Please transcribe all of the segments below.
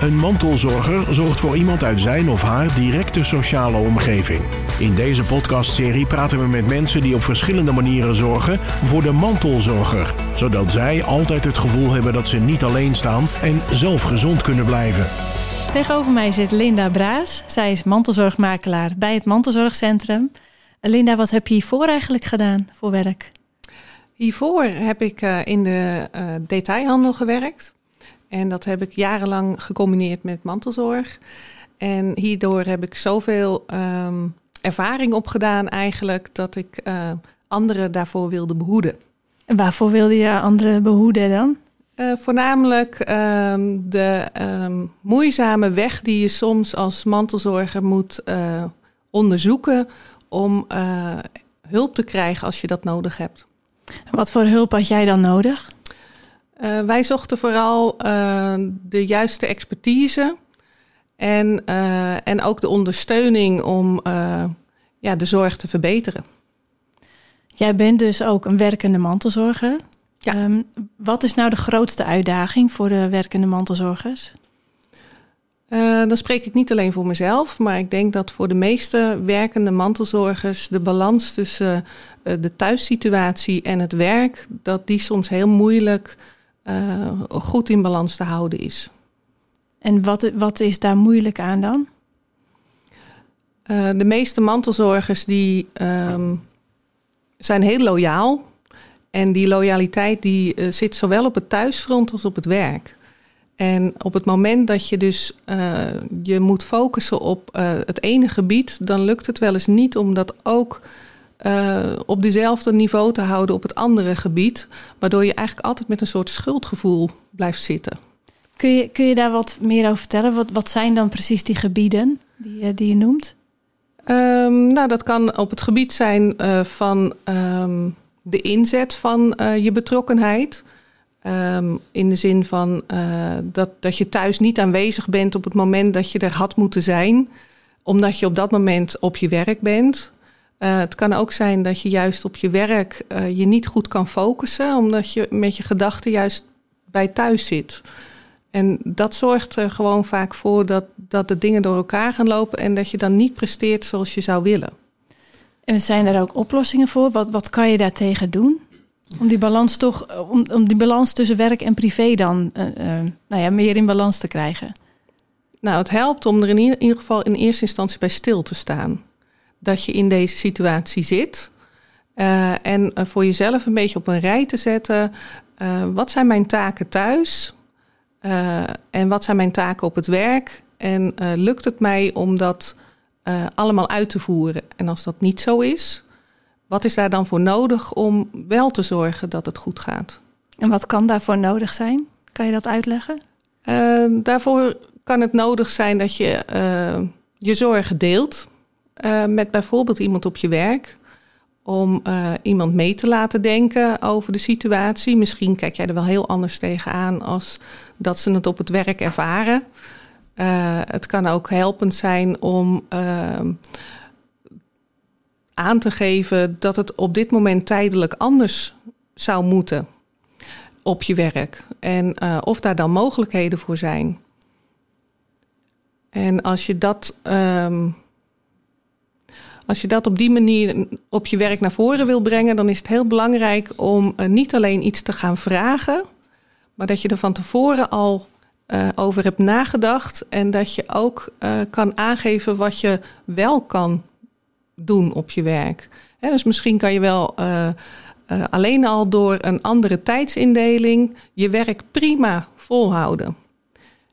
Een mantelzorger zorgt voor iemand uit zijn of haar directe sociale omgeving. In deze podcastserie praten we met mensen die op verschillende manieren zorgen voor de mantelzorger, zodat zij altijd het gevoel hebben dat ze niet alleen staan en zelf gezond kunnen blijven. Tegenover mij zit Linda Braas. Zij is mantelzorgmakelaar bij het Mantelzorgcentrum. Linda, wat heb je hiervoor eigenlijk gedaan voor werk? Hiervoor heb ik uh, in de uh, detailhandel gewerkt. En dat heb ik jarenlang gecombineerd met mantelzorg. En hierdoor heb ik zoveel um, ervaring opgedaan eigenlijk dat ik uh, anderen daarvoor wilde behoeden. En waarvoor wilde je anderen behoeden dan? Uh, voornamelijk um, de um, moeizame weg die je soms als mantelzorger moet uh, onderzoeken om hulp te krijgen als je dat nodig hebt. Wat voor hulp had jij dan nodig? Uh, wij zochten vooral uh, de juiste expertise en, uh, en ook de ondersteuning om ja, de zorg te verbeteren. Jij bent dus ook een werkende mantelzorger. Ja. Um, wat is nou de grootste uitdaging voor de werkende mantelzorgers? dan spreek ik niet alleen voor mezelf, maar ik denk dat voor de meeste werkende mantelzorgers de balans tussen de thuissituatie en het werk, dat die soms heel moeilijk uh, goed in balans te houden is. En wat, wat is daar moeilijk aan dan? Uh, de meeste mantelzorgers die um, zijn heel loyaal. En die loyaliteit die uh, zit zowel op het thuisfront als op het werk. En op het moment dat je dus je moet focussen op het ene gebied, dan lukt het wel eens niet om dat ook uh, op dezelfde niveau te houden op het andere gebied. Waardoor je eigenlijk altijd met een soort schuldgevoel blijft zitten. Kun je, kun je daar wat meer over vertellen? Wat, wat zijn dan precies die gebieden die, die je noemt? Um, nou, dat kan op het gebied zijn uh, van um, de inzet van uh, je betrokkenheid. Um, in de zin van dat, dat je thuis niet aanwezig bent op het moment dat je er had moeten zijn. Omdat je op dat moment op je werk bent. Uh, het kan ook zijn dat je juist op je werk uh, je niet goed kan focussen, omdat je met je gedachten juist bij thuis zit. En dat zorgt er gewoon vaak voor dat, dat de dingen door elkaar gaan lopen en dat je dan niet presteert zoals je zou willen. En zijn er ook oplossingen voor? Wat, wat kan je daartegen doen? Om die balans toch, om, om die balans tussen werk en privé dan uh, nou ja, meer in balans te krijgen? Nou, het helpt om er in ieder geval in eerste instantie bij stil te staan dat je in deze situatie zit. Uh, en uh, voor jezelf een beetje op een rij te zetten. Uh, wat zijn mijn taken thuis? en wat zijn mijn taken op het werk? En lukt het mij om dat allemaal uit te voeren? En als dat niet zo is, wat is daar dan voor nodig om wel te zorgen dat het goed gaat? En wat kan daarvoor nodig zijn? Kan je dat uitleggen? daarvoor kan het nodig zijn dat je je zorgen deelt uh, met bijvoorbeeld iemand op je werk. Om uh, iemand mee te laten denken over de situatie. Misschien kijk jij er wel heel anders tegenaan als dat ze het op het werk ervaren. Uh, het kan ook helpend zijn om aan te geven dat het op dit moment tijdelijk anders zou moeten op je werk. En of daar dan mogelijkheden voor zijn. En als je dat um, als je dat op die manier op je werk naar voren wil brengen, dan is het heel belangrijk om uh, niet alleen iets te gaan vragen, maar dat je er van tevoren al uh, over hebt nagedacht en dat je ook uh, kan aangeven wat je wel kan doen op je werk. Dus misschien kan je wel alleen al door een andere tijdsindeling je werk prima volhouden.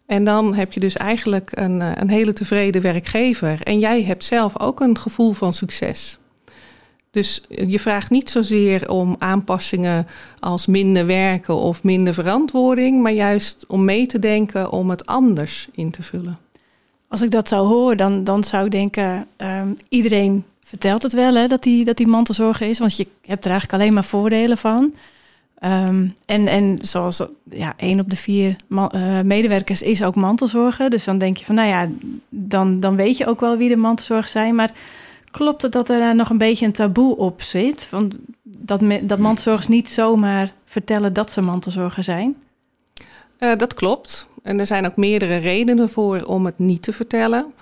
En dan heb je dus eigenlijk een, eh, een hele tevreden werkgever. En jij hebt zelf ook een gevoel van succes. Dus je vraagt niet zozeer om aanpassingen als minder werken of minder verantwoording, maar juist om mee te denken om het anders in te vullen. Als ik dat zou horen, dan, dan zou ik denken: um, iedereen vertelt het wel hè, dat die, dat die mantelzorger is, want je hebt er eigenlijk alleen maar voordelen van. Um, en, en zoals ja, één op de vier uh, medewerkers is ook mantelzorger. Dus dan denk je van, nou ja, dan, dan weet je ook wel wie de mantelzorgers zijn. Maar klopt het dat er nog een beetje een taboe op zit? Want dat, dat mantelzorgers niet zomaar vertellen dat ze mantelzorger zijn? Uh, dat klopt. En er zijn ook meerdere redenen voor om het niet te vertellen.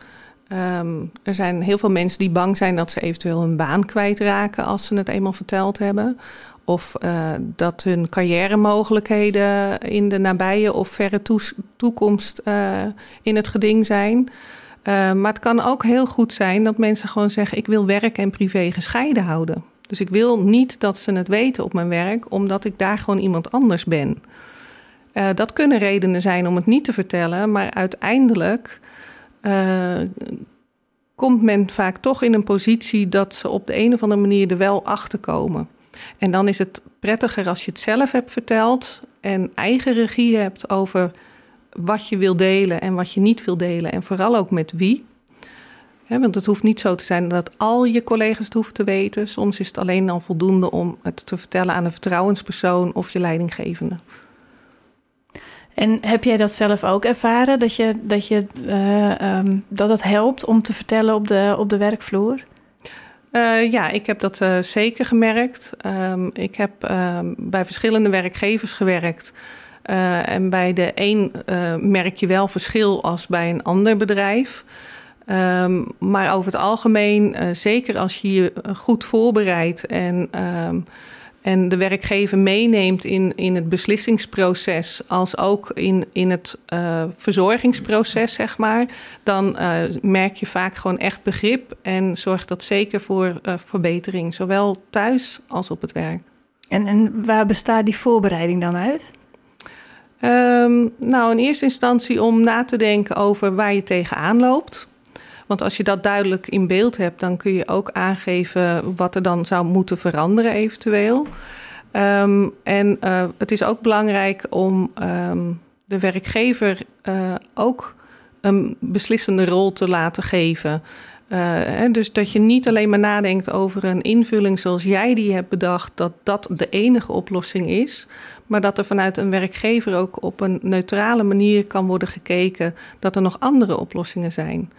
Ehm, er zijn heel veel mensen die bang zijn dat ze eventueel hun baan kwijtraken als ze het eenmaal verteld hebben. Of uh, dat hun carrière-mogelijkheden in de nabije of verre toekomst uh, in het geding zijn. Uh, maar het kan ook heel goed zijn dat mensen gewoon zeggen: Ik wil werk en privé gescheiden houden. Dus ik wil niet dat ze het weten op mijn werk, omdat ik daar gewoon iemand anders ben. dat kunnen redenen zijn om het niet te vertellen, maar uiteindelijk komt men vaak toch in een positie dat ze op de een of andere manier er wel achter komen. En dan is het prettiger als je het zelf hebt verteld en eigen regie hebt over wat je wil delen en wat je niet wil delen. En vooral ook met wie. want het hoeft niet zo te zijn dat al je collega's het hoeven te weten. Soms is het alleen al voldoende om het te vertellen aan een vertrouwenspersoon of je leidinggevende. En heb jij dat zelf ook ervaren, dat, je, dat, je, uh, um, dat het helpt om te vertellen op de, op de werkvloer? Uh, ja, ik heb dat uh, zeker gemerkt. Um, ik heb uh, bij verschillende werkgevers gewerkt. Uh, en bij de een merk je wel verschil als bij een ander bedrijf. Um, maar over het algemeen, zeker als je je goed voorbereidt en en de werkgever meeneemt in, in het beslissingsproces, als ook in, in het uh, verzorgingsproces, zeg maar, dan uh, merk je vaak gewoon echt begrip en zorgt dat zeker voor uh, verbetering, zowel thuis als op het werk. En, en waar bestaat die voorbereiding dan uit? Um, nou, in eerste instantie om na te denken over waar je tegenaan loopt. Want als je dat duidelijk in beeld hebt, dan kun je ook aangeven wat er dan zou moeten veranderen eventueel. Um, en uh, het is ook belangrijk om um, de werkgever uh, ook een beslissende rol te laten geven. Uh, dus dat je niet alleen maar nadenkt over een invulling zoals jij die hebt bedacht, dat dat de enige oplossing is. Maar dat er vanuit een werkgever ook op een neutrale manier kan worden gekeken dat er nog andere oplossingen zijn.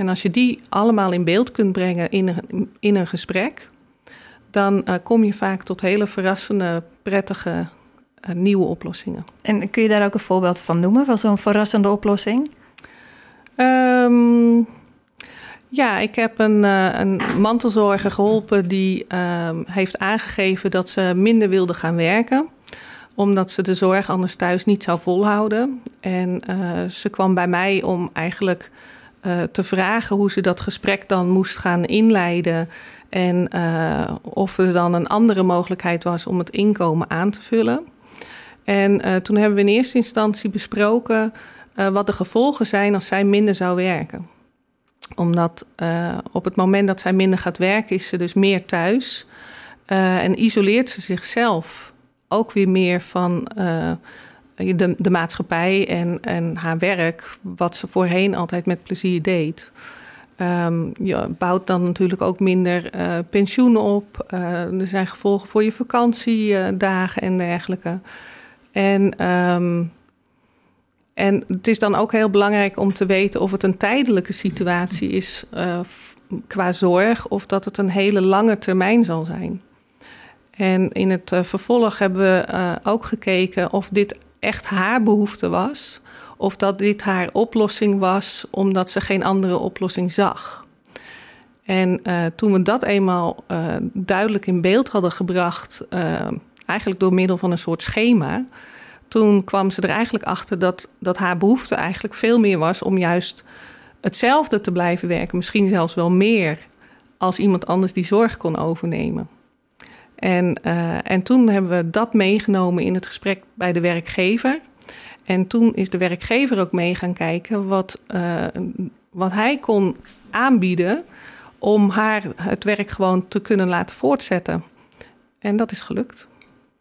En als je die allemaal in beeld kunt brengen in een, in een gesprek, dan uh, kom je vaak tot hele verrassende, prettige uh, nieuwe oplossingen. En kun je daar ook een voorbeeld van noemen, van zo'n verrassende oplossing? Um, ja, ik heb een, uh, een mantelzorger geholpen die ehm, heeft aangegeven dat ze minder wilde gaan werken omdat ze de zorg anders thuis niet zou volhouden. En ze kwam bij mij om eigenlijk uh, te vragen hoe ze dat gesprek dan moest gaan inleiden. En uh, of er dan een andere mogelijkheid was om het inkomen aan te vullen. En uh, toen hebben we in eerste instantie besproken wat de gevolgen zijn als zij minder zou werken. Omdat op het moment dat zij minder gaat werken, is ze dus meer thuis. en isoleert ze zichzelf ook weer meer van de, de maatschappij en, en haar werk, wat ze voorheen altijd met plezier deed. Um, je bouwt dan natuurlijk ook minder uh, pensioen op. Uh, er zijn gevolgen voor je vakantiedagen en dergelijke. En, um, en het is dan ook heel belangrijk om te weten of het een tijdelijke situatie is qua zorg, of dat het een hele lange termijn zal zijn. En in het vervolg hebben we ook gekeken of dit echt haar behoefte was. Of dat dit haar oplossing was omdat ze geen andere oplossing zag. En uh, toen we dat eenmaal uh, duidelijk in beeld hadden gebracht, uh, eigenlijk door middel van een soort schema, toen kwam ze er eigenlijk achter dat, dat haar behoefte eigenlijk veel meer was om juist hetzelfde te blijven werken, misschien zelfs wel meer, als iemand anders die zorg kon overnemen. En, uh, en toen hebben we dat meegenomen in het gesprek bij de werkgever. En toen is de werkgever ook mee gaan kijken wat, uh, wat hij kon aanbieden om haar het werk gewoon te kunnen laten voortzetten. En dat is gelukt.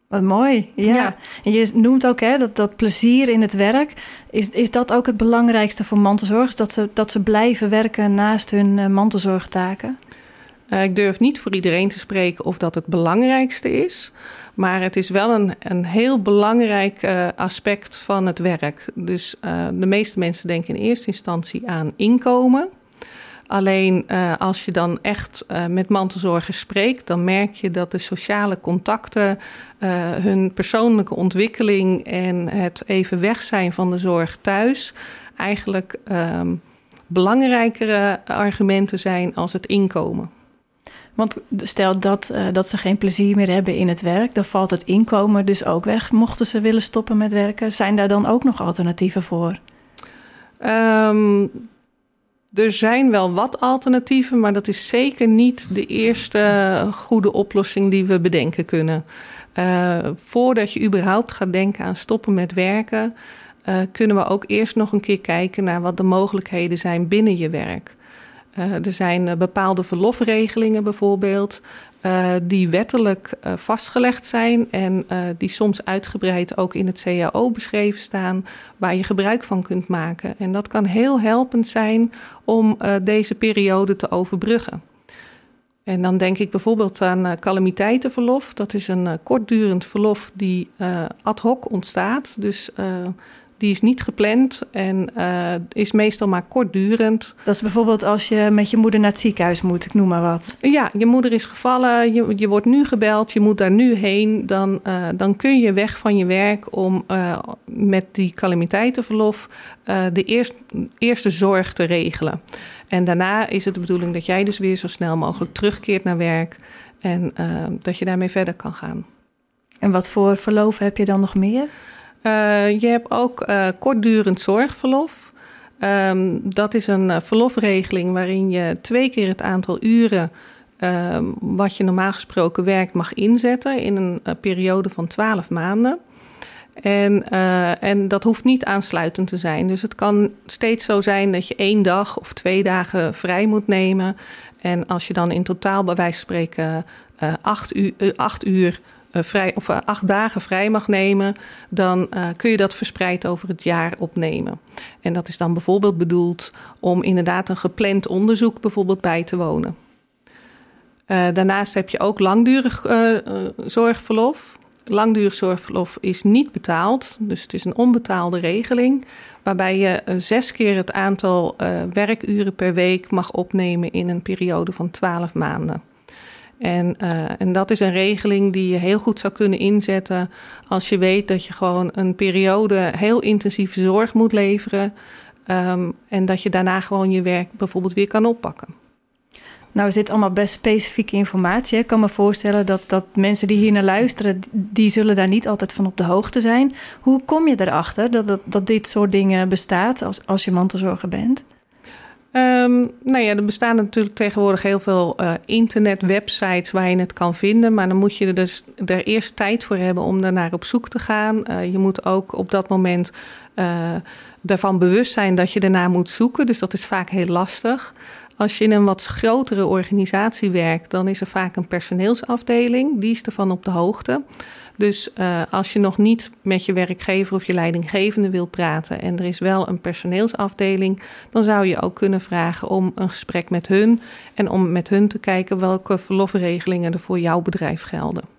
Wat mooi, ja. ja. En je noemt ook hè, dat, dat plezier in het werk. Is, is dat ook het belangrijkste voor mantelzorgers? Dat ze, dat ze blijven werken naast hun uh, mantelzorgtaken? Uh, ik durf niet voor iedereen te spreken of dat het belangrijkste is. Maar het is wel een, een heel belangrijk uh, aspect van het werk. Dus uh, de meeste mensen denken in eerste instantie aan inkomen. Alleen als je dan echt met mantelzorgers spreekt, dan merk je dat de sociale contacten, hun persoonlijke ontwikkeling en het even weg zijn van de zorg thuis eigenlijk um, belangrijkere argumenten zijn als het inkomen. Want stel dat, uh, dat ze geen plezier meer hebben in het werk, dan valt het inkomen dus ook weg. Mochten ze willen stoppen met werken, zijn daar dan ook nog alternatieven voor? Um, er zijn wel wat alternatieven, maar dat is zeker niet de eerste goede oplossing die we bedenken kunnen. Uh, voordat je überhaupt gaat denken aan stoppen met werken, uh, kunnen we ook eerst nog een keer kijken naar wat de mogelijkheden zijn binnen je werk. Uh, er zijn bepaalde verlofregelingen bijvoorbeeld, uh, die wettelijk vastgelegd zijn en die soms uitgebreid ook in het CAO beschreven staan, waar je gebruik van kunt maken. En dat kan heel helpend zijn om deze periode te overbruggen. En dan denk ik bijvoorbeeld aan calamiteitenverlof. Dat is een kortdurend verlof die ad hoc ontstaat. Dus die is niet gepland en uh, is meestal maar kortdurend. Dat is bijvoorbeeld als je met je moeder naar het ziekenhuis moet, ik noem maar wat. Ja, je moeder is gevallen, je, je wordt nu gebeld, je moet daar nu heen. Dan, uh, dan kun je weg van je werk om uh, met die calamiteitenverlof de eerst, eerste zorg te regelen. En daarna is het de bedoeling dat jij dus weer zo snel mogelijk terugkeert naar werk en dat je daarmee verder kan gaan. En wat voor verlof heb je dan nog meer? Uh, je hebt ook uh, kortdurend zorgverlof. Um, dat is een uh, verlofregeling waarin je twee keer het aantal uren um, wat je normaal gesproken werkt mag inzetten in een periode van 12 maanden. En, en dat hoeft niet aansluitend te zijn. Dus het kan steeds zo zijn dat je één dag of twee dagen vrij moet nemen. En als je dan in totaal bij wijze van spreken acht uur, acht uur vrij, of uh, acht dagen vrij mag nemen, dan uh, kun je dat verspreid over het jaar opnemen. En dat is dan bijvoorbeeld bedoeld om inderdaad een gepland onderzoek bijvoorbeeld bij te wonen. daarnaast heb je ook langdurig zorgverlof. Langdurig zorgverlof is niet betaald, dus het is een onbetaalde regeling, waarbij je zes keer het aantal werkuren per week mag opnemen in een periode van 12 maanden. En, uh, en dat is een regeling die je heel goed zou kunnen inzetten als je weet dat je gewoon een periode heel intensieve zorg moet leveren. Um, en dat je daarna gewoon je werk bijvoorbeeld weer kan oppakken. Nou is dit allemaal best specifieke informatie. Ik kan me voorstellen dat, dat mensen die hier naar luisteren, die zullen daar niet altijd van op de hoogte zijn. Hoe kom je erachter dat, dat, dat dit soort dingen bestaat als, als je mantelzorger bent? Um, nou ja, er bestaan natuurlijk tegenwoordig heel veel uh, internetwebsites waar je het kan vinden. Maar dan moet je er dus er eerst tijd voor hebben om daarnaar op zoek te gaan. Uh, je moet ook op dat moment uh, ervan bewust zijn dat je daarna moet zoeken. Dus dat is vaak heel lastig. Als je in een wat grotere organisatie werkt, dan is er vaak een personeelsafdeling. Die is ervan op de hoogte. Dus uh, als je nog niet met je werkgever of je leidinggevende wil praten en er is wel een personeelsafdeling, dan zou je ook kunnen vragen om een gesprek met hun en om met hun te kijken welke verlofregelingen er voor jouw bedrijf gelden.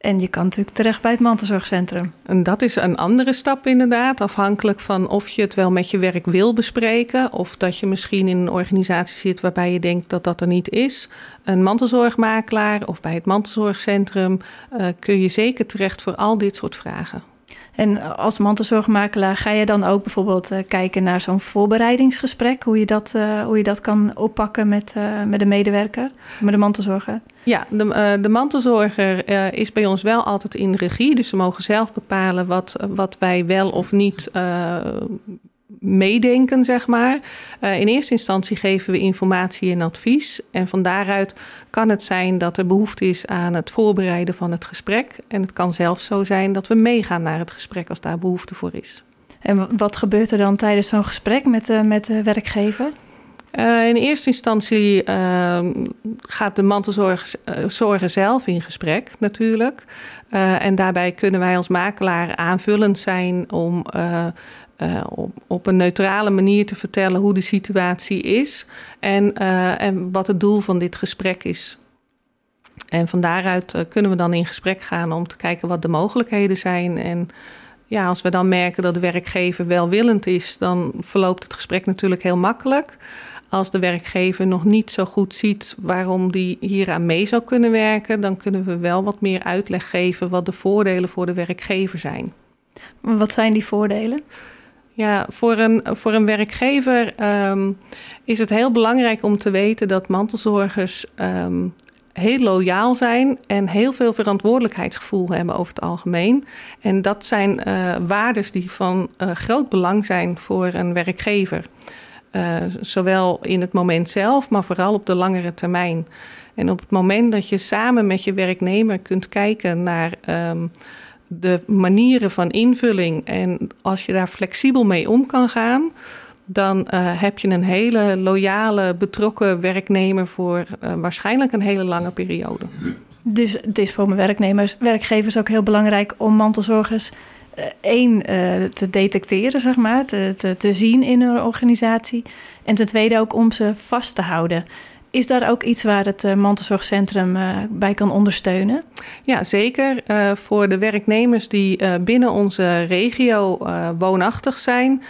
En je kan natuurlijk terecht bij het mantelzorgcentrum. En dat is een andere stap inderdaad, afhankelijk van of je het wel met je werk wil bespreken of dat je misschien in een organisatie zit waarbij je denkt dat dat er niet is. Een mantelzorgmakelaar of bij het mantelzorgcentrum uh, kun je zeker terecht voor al dit soort vragen. En als mantelzorgmakelaar ga je dan ook bijvoorbeeld uh, kijken naar zo'n voorbereidingsgesprek, hoe je dat, uh, hoe je dat kan oppakken met, uh, met de medewerker, met de mantelzorger? Ja, de, de mantelzorger is bij ons wel altijd in regie, dus ze mogen zelf bepalen wat, wat wij wel of niet meedenken, zeg maar. Uh, in eerste instantie geven we informatie en advies. En van daaruit kan het zijn dat er behoefte is aan het voorbereiden van het gesprek. En het kan zelfs zo zijn dat we meegaan naar het gesprek als daar behoefte voor is. En wat gebeurt er dan tijdens zo'n gesprek met, uh, met de werkgever? Uh, in eerste instantie uh, gaat de mantelzorger zelf in gesprek natuurlijk. Uh, en daarbij kunnen wij als makelaar aanvullend zijn om uh, op, op, een neutrale manier te vertellen hoe de situatie is en, uh, en wat het doel van dit gesprek is. En van daaruit uh, kunnen we dan in gesprek gaan om te kijken wat de mogelijkheden zijn. En ja, als we dan merken dat de werkgever welwillend is, dan verloopt het gesprek natuurlijk heel makkelijk. Als de werkgever nog niet zo goed ziet waarom die hieraan mee zou kunnen werken, dan kunnen we wel wat meer uitleg geven wat de voordelen voor de werkgever zijn. Wat zijn die voordelen? Ja, voor een, voor een werkgever um, is het heel belangrijk om te weten dat mantelzorgers um, heel loyaal zijn en heel veel verantwoordelijkheidsgevoel hebben over het algemeen. En dat zijn uh, waardes die van uh, groot belang zijn voor een werkgever. Uh, zowel in het moment zelf, maar vooral op de langere termijn. En op het moment dat je samen met je werknemer kunt kijken naar um, de manieren van invulling en als je daar flexibel mee om kan gaan, dan uh, heb je een hele loyale, betrokken werknemer voor uh, waarschijnlijk een hele lange periode. Dus het is voor mijn werknemers, werkgevers ook heel belangrijk om mantelzorgers uh, één te detecteren, zeg maar, te, te, te zien in een organisatie. En ten tweede ook om ze vast te houden. Is daar ook iets waar het uh, mantelzorgcentrum uh, bij kan ondersteunen? Ja, zeker. Uh, voor de werknemers die binnen onze regio woonachtig zijn,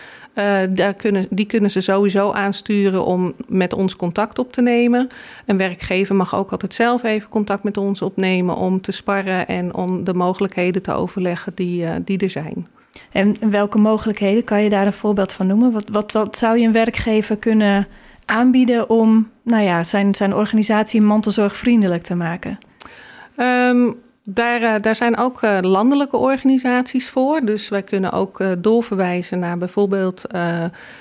daar kunnen, die kunnen ze sowieso aansturen om met ons contact op te nemen. Een werkgever mag ook altijd zelf even contact met ons opnemen om te sparren en om de mogelijkheden te overleggen die, die er zijn. En welke mogelijkheden kan je daar een voorbeeld van noemen? Wat, wat, wat zou je een werkgever kunnen aanbieden om nou ja, zijn, zijn organisatie mantelzorgvriendelijk te maken? Um, daar, uh, daar zijn ook uh, landelijke organisaties voor. Dus wij kunnen ook uh, doorverwijzen naar bijvoorbeeld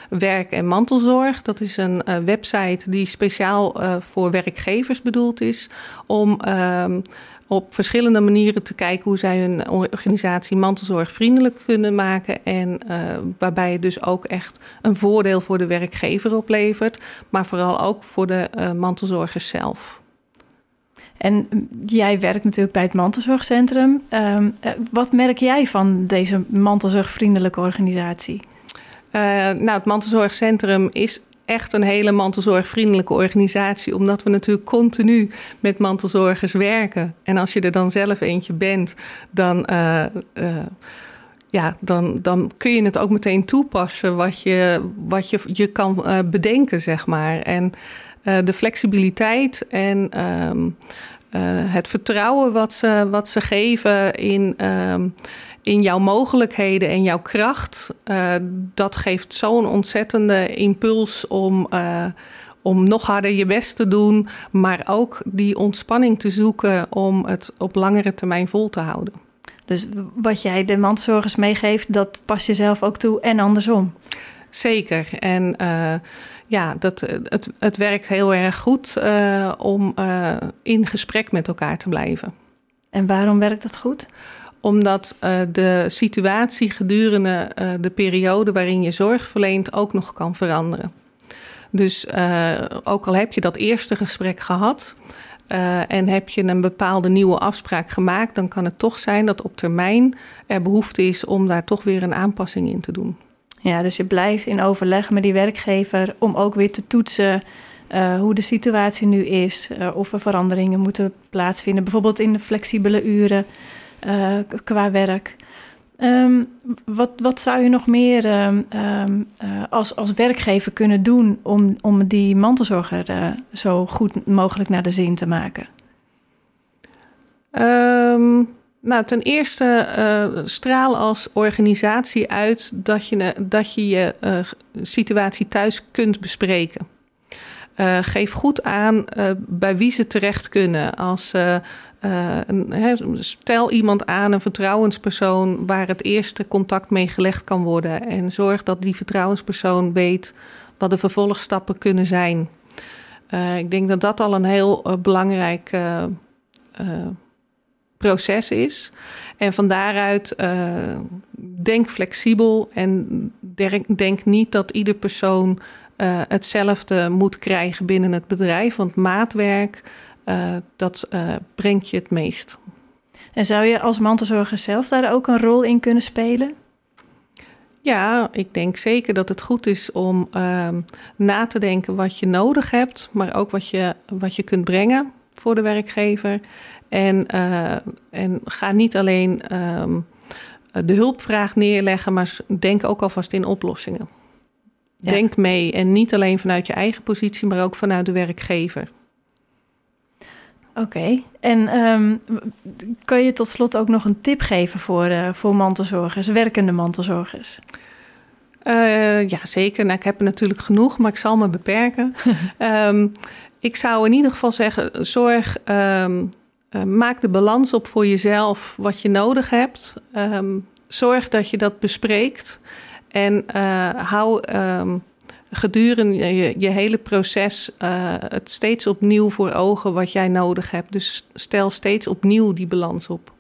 Werk en Mantelzorg. Dat is een website die speciaal voor werkgevers bedoeld is om ehm, op verschillende manieren te kijken hoe zij hun organisatie mantelzorgvriendelijk kunnen maken. En uh, waarbij het dus ook echt een voordeel voor de werkgever oplevert, maar vooral ook voor de uh, mantelzorgers zelf. En jij werkt natuurlijk bij het Mantelzorgcentrum. Um, wat merk jij van deze mantelzorgvriendelijke organisatie? Nou, het Mantelzorgcentrum is echt een hele mantelzorgvriendelijke organisatie, omdat we natuurlijk continu met mantelzorgers werken. En als je er dan zelf eentje bent, dan. Uh, uh, ja, dan, dan kun je het ook meteen toepassen wat je, wat je, je kan uh, bedenken, zeg maar. En de flexibiliteit en um, het vertrouwen wat ze, wat ze geven in. In jouw mogelijkheden en jouw kracht, uh, dat geeft zo'n ontzettende impuls om, uh, om nog harder je best te doen, maar ook die ontspanning te zoeken om het op langere termijn vol te houden. Dus wat jij de mantelzorgers meegeeft, dat pas je zelf ook toe en andersom. Zeker. En uh, ja, dat, het, het werkt heel erg goed om in gesprek met elkaar te blijven. En waarom werkt dat goed? Omdat uh, de situatie gedurende uh, de periode waarin je zorg verleent ook nog kan veranderen. Dus uh, ook al heb je dat eerste gesprek gehad en heb je een bepaalde nieuwe afspraak gemaakt, dan kan het toch zijn dat op termijn er behoefte is om daar toch weer een aanpassing in te doen. Ja, dus je blijft in overleg met die werkgever om ook weer te toetsen hoe de situatie nu is, of er veranderingen moeten plaatsvinden, bijvoorbeeld in de flexibele uren uh, qua werk. Um, wat, wat zou je nog meer um, um, uh, als, als werkgever kunnen doen om, om die mantelzorger uh, zo goed mogelijk naar de zin te maken? nou, ten eerste straal als organisatie uit dat je dat je, je situatie thuis kunt bespreken. geef goed aan bij wie ze terecht kunnen als een, stel iemand aan, een vertrouwenspersoon, waar het eerste contact mee gelegd kan worden. En zorg dat die vertrouwenspersoon weet wat de vervolgstappen kunnen zijn. Uh, ik denk dat dat al een heel uh, belangrijk proces is. En van daaruit denk flexibel en denk niet dat ieder persoon hetzelfde moet krijgen binnen het bedrijf. Want maatwerk uh, dat uh, brengt je het meest. En zou je als mantelzorger zelf daar ook een rol in kunnen spelen? Ja, ik denk zeker dat het goed is om uh, na te denken wat je nodig hebt, maar ook wat je, wat je kunt brengen voor de werkgever. En, uh, en ga niet alleen ehm, de hulpvraag neerleggen, maar denk ook alvast in oplossingen. Denk mee en niet alleen vanuit je eigen positie, maar ook vanuit de werkgever. Oké, en um, kan je tot slot ook nog een tip geven voor, uh, voor mantelzorgers, werkende mantelzorgers? Uh, ja, zeker. Nou, ik heb er natuurlijk genoeg, maar ik zal me beperken. um, ik zou in ieder geval zeggen: zorg, um, uh, maak de balans op voor jezelf wat je nodig hebt. zorg dat je dat bespreekt en hou gedurende je, je hele proces uh, het steeds opnieuw voor ogen wat jij nodig hebt. Dus stel steeds opnieuw die balans op.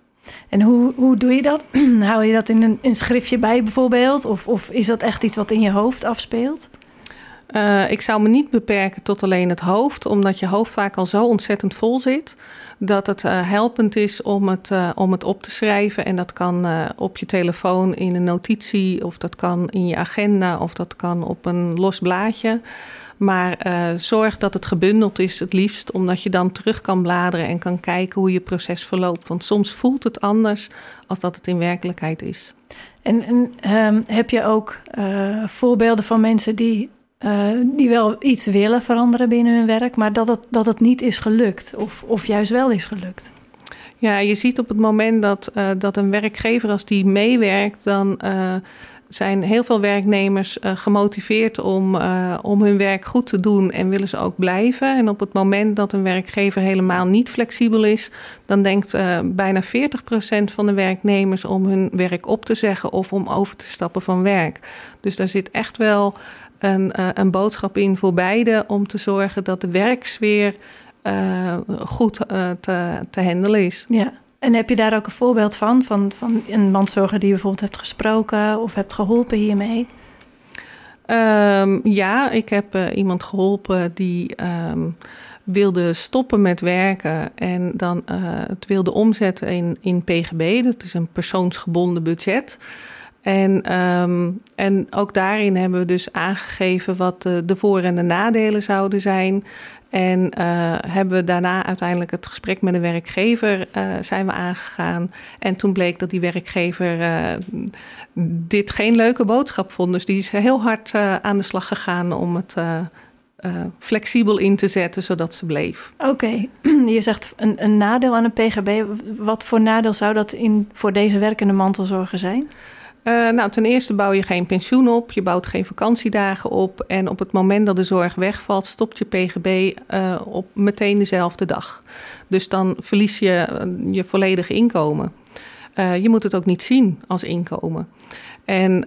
En hoe, hoe doe je dat? Hou je dat in een, een schriftje bij bijvoorbeeld? Of, of is dat echt iets wat in je hoofd afspeelt? Uh, ik zou me niet beperken tot alleen het hoofd, omdat je hoofd vaak al zo ontzettend vol zit dat het uh, helpend is om het, uh, om het op te schrijven. En dat kan op je telefoon in een notitie, of dat kan in je agenda, of dat kan op een los blaadje. Maar zorg dat het gebundeld is, het liefst, omdat je dan terug kan bladeren en kan kijken hoe je proces verloopt. Want soms voelt het anders als dat het in werkelijkheid is. En, en um, heb je ook voorbeelden van mensen die uh, die wel iets willen veranderen binnen hun werk, maar dat het, dat het niet is gelukt of, of juist wel is gelukt. Ja, je ziet op het moment dat, uh, dat een werkgever als die meewerkt, dan uh, zijn heel veel werknemers gemotiveerd om, om hun werk goed te doen en willen ze ook blijven. En op het moment dat een werkgever helemaal niet flexibel is, dan denkt bijna 40% van de werknemers om hun werk op te zeggen of om over te stappen van werk. Dus daar zit echt wel een, uh, een boodschap in voor beide om te zorgen dat de werksfeer uh, goed uh, te, te handelen is. Ja. En heb je daar ook een voorbeeld van? Van, van een mandzorger die je bijvoorbeeld hebt gesproken of hebt geholpen hiermee? Um, ja, ik heb iemand geholpen die um, wilde stoppen met werken en dan het wilde omzetten in, in PGB. Dat is een persoonsgebonden budget. En, um, en ook daarin hebben we dus aangegeven wat de, de voor- en de nadelen zouden zijn. En uh, hebben we daarna uiteindelijk het gesprek met de werkgever uh, zijn we aangegaan. En toen bleek dat die werkgever uh, dit geen leuke boodschap vond. Dus die is heel hard aan de slag gegaan om het flexibel in te zetten, zodat ze bleef. Oké, je zegt een, een nadeel aan een PGB. Wat voor nadeel zou dat in, voor deze werkende mantelzorger zijn? Uh, nou, ten eerste bouw je geen pensioen op, je bouwt geen vakantiedagen op. En op het moment dat de zorg wegvalt, stopt je PGB eh, op meteen dezelfde dag. Dus dan verlies je uh, je volledige inkomen. je moet het ook niet zien als inkomen. En,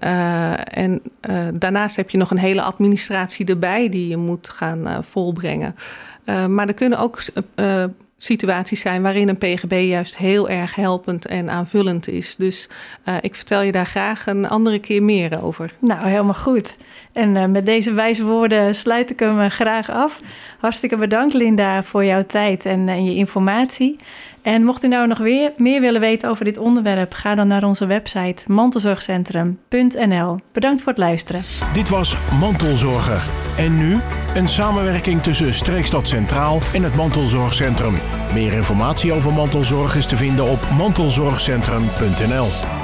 en daarnaast heb je nog een hele administratie erbij die je moet gaan volbrengen. maar er kunnen ook situaties zijn waarin een PGB juist heel erg helpend en aanvullend is. Dus uh, ik vertel je daar graag een andere keer meer over. Nou, helemaal goed. En uh, met deze wijze woorden sluit ik hem uh, graag af. Hartstikke bedankt, Linda, voor jouw tijd en je informatie. En mocht u nou nog weer meer willen weten over dit onderwerp, ga dan naar onze website mantelzorgcentrum.nl. Bedankt voor het luisteren. Dit was Mantelzorger. En nu een samenwerking tussen Streekstad Centraal en het Mantelzorgcentrum. Meer informatie over mantelzorg is te vinden op mantelzorgcentrum.nl.